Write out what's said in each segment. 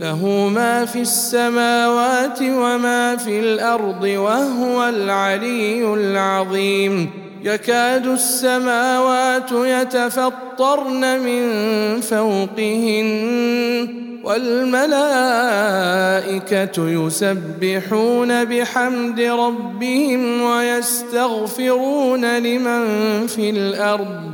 له ما في السماوات وما في الأرض وهو العلي العظيم. يكاد السماوات يتفطرن من فوقهن والملائكة يسبحون بحمد ربهم ويستغفرون لمن في الأرض.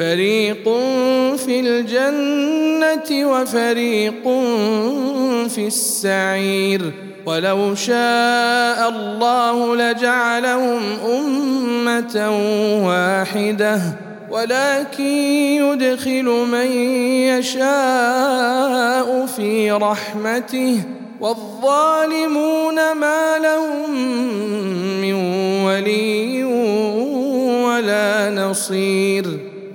فريق في الجنه وفريق في السعير ولو شاء الله لجعلهم امه واحدة ولكن يدخل من يشاء في رحمته والظالمون ما لهم من ولي ولا نصير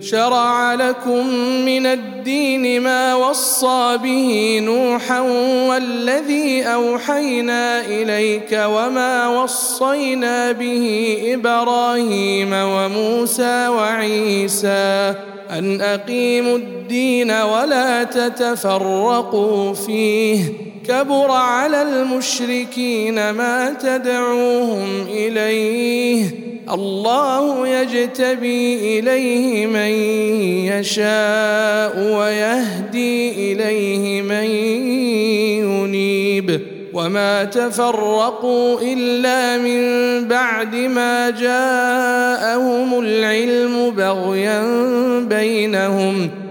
شرع لكم من الدين ما وصى به نوحا والذي أوحينا إليك وما وصينا به إبراهيم وموسى وعيسى أن أقيموا الدين ولا تتفرقوا فيه كبر على المشركين ما تدعوهم إليه الله يجتبي إليه من يشاء ويهدي إليه من ينيب وما تفرقوا إلا من بعد ما جاءهم العلم بغيا بينهم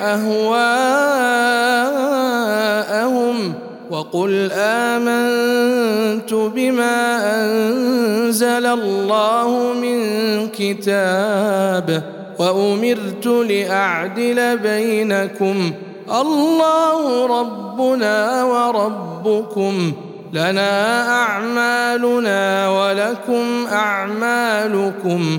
أهواءهم وقل آمنت بما أنزل الله من كتاب وأمرت لأعدل بينكم الله ربنا وربكم لنا أعمالنا ولكم أعمالكم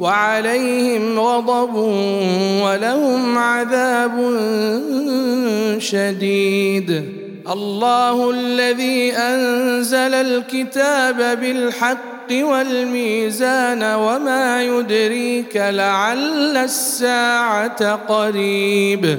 وعليهم غضب ولهم عذاب شديد. الله الذي أنزل الكتاب بالحق والميزان وما يدريك لعل الساعة قريب.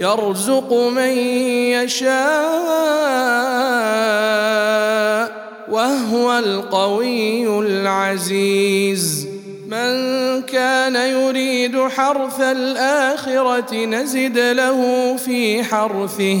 يرزق من يشاء وهو القوي العزيز. من كان يريد حرث الآخرة نزد له في حرثه.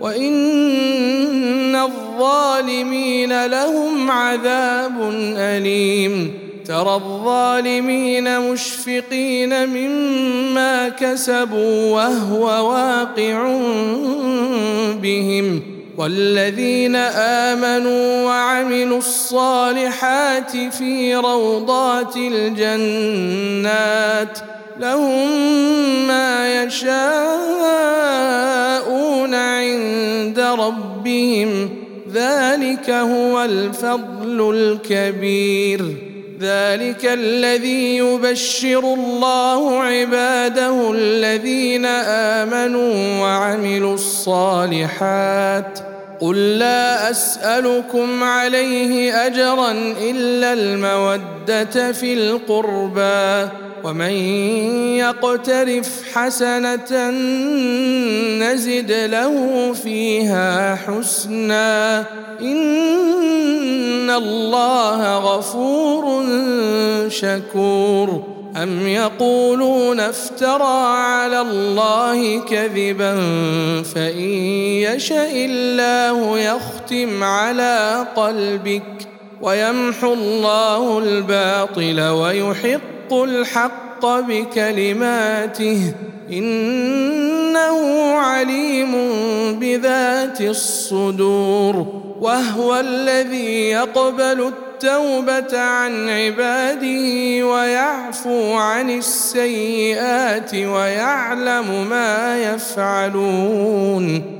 وان الظالمين لهم عذاب اليم ترى الظالمين مشفقين مما كسبوا وهو واقع بهم والذين امنوا وعملوا الصالحات في روضات الجنات لهم ما يشاءون عند ربهم. ذلك هو الفضل الكبير. ذلك الذي يبشر الله عباده الذين آمنوا وعملوا الصالحات. قل لا أسألكم عليه أجرا إلا المودة في القربى. ومن يقترف حسنة نزد له فيها حسنا. إن الله غفور شكور. أم يقولون افترى على الله كذبا فإن يشأ الله يختم على قلبك ويمحو الله الباطل ويحق يحق الحق بكلماته إنه عليم بذات الصدور وهو الذي يقبل التوبة عن عباده ويعفو عن السيئات ويعلم ما يفعلون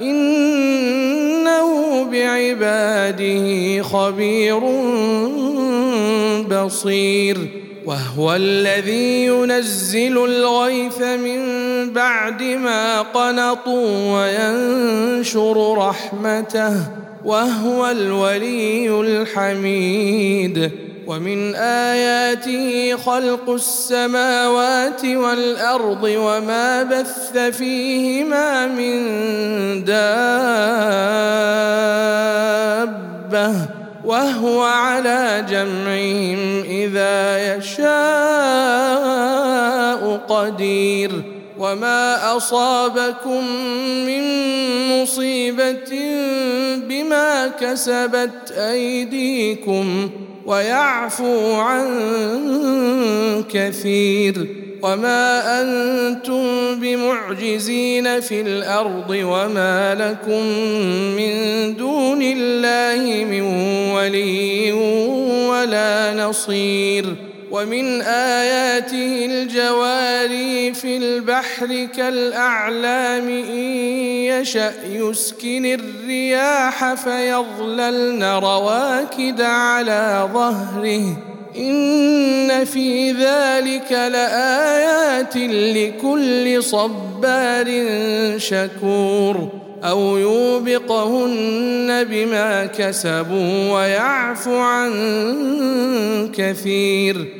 إنه بعباده خبير بصير وهو الذي ينزل الغيث من بعد ما قنطوا وينشر رحمته وهو الولي الحميد ومن آياته خلق السماوات والأرض وما بث فيهما من دابة وهو على جمعهم إذا يشاء قدير وما أصابكم من مصيبة بما كسبت أيديكم ويعفو عن كثير وما أنتم بمعجزين في الأرض وما لكم من دون الله من ولي ولا نصير ومن آياته الجواري في البحر كالأعلام إن يشأ يسكن الرياح فيظللن رواكد على ظهره. إن في ذلك لآيات لكل صبار شكور. أو يوبقهن بما كسبوا ويعفو عن كثير.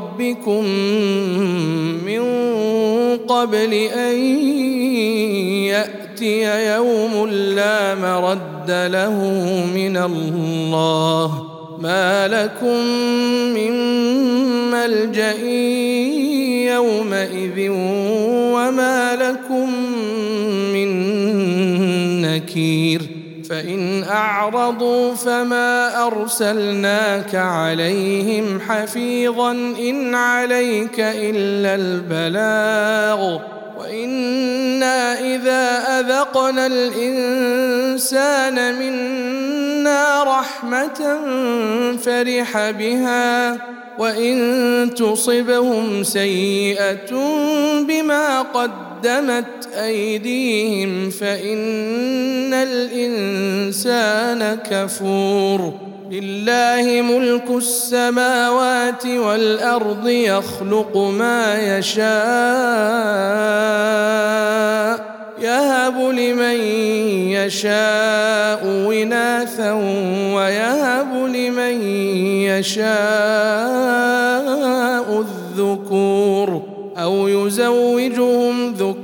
لربكم من قبل أن يأتي يوم لا مرد له من الله ما لكم من ملجأ يومئذ وما لكم من نكير فإن أعرضوا فما أرسلناك عليهم حفيظا إن عليك إلا البلاغ. وأنا اذا اذقنا الانسان منا رحمه فرح بها وان تصبهم سيئه بما قدمت ايديهم فان الانسان كفور لله ملك السماوات والأرض يخلق ما يشاء يهب لمن يشاء إناثا ويهب لمن يشاء الذكور أو يزوجهم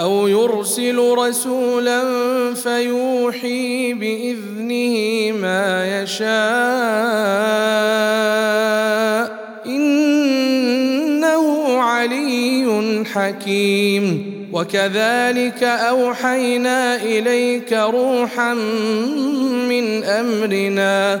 أو يرسل رسولا فيوحي بإذنه ما يشاء إنه علي حكيم. وكذلك أوحينا إليك روحا من أمرنا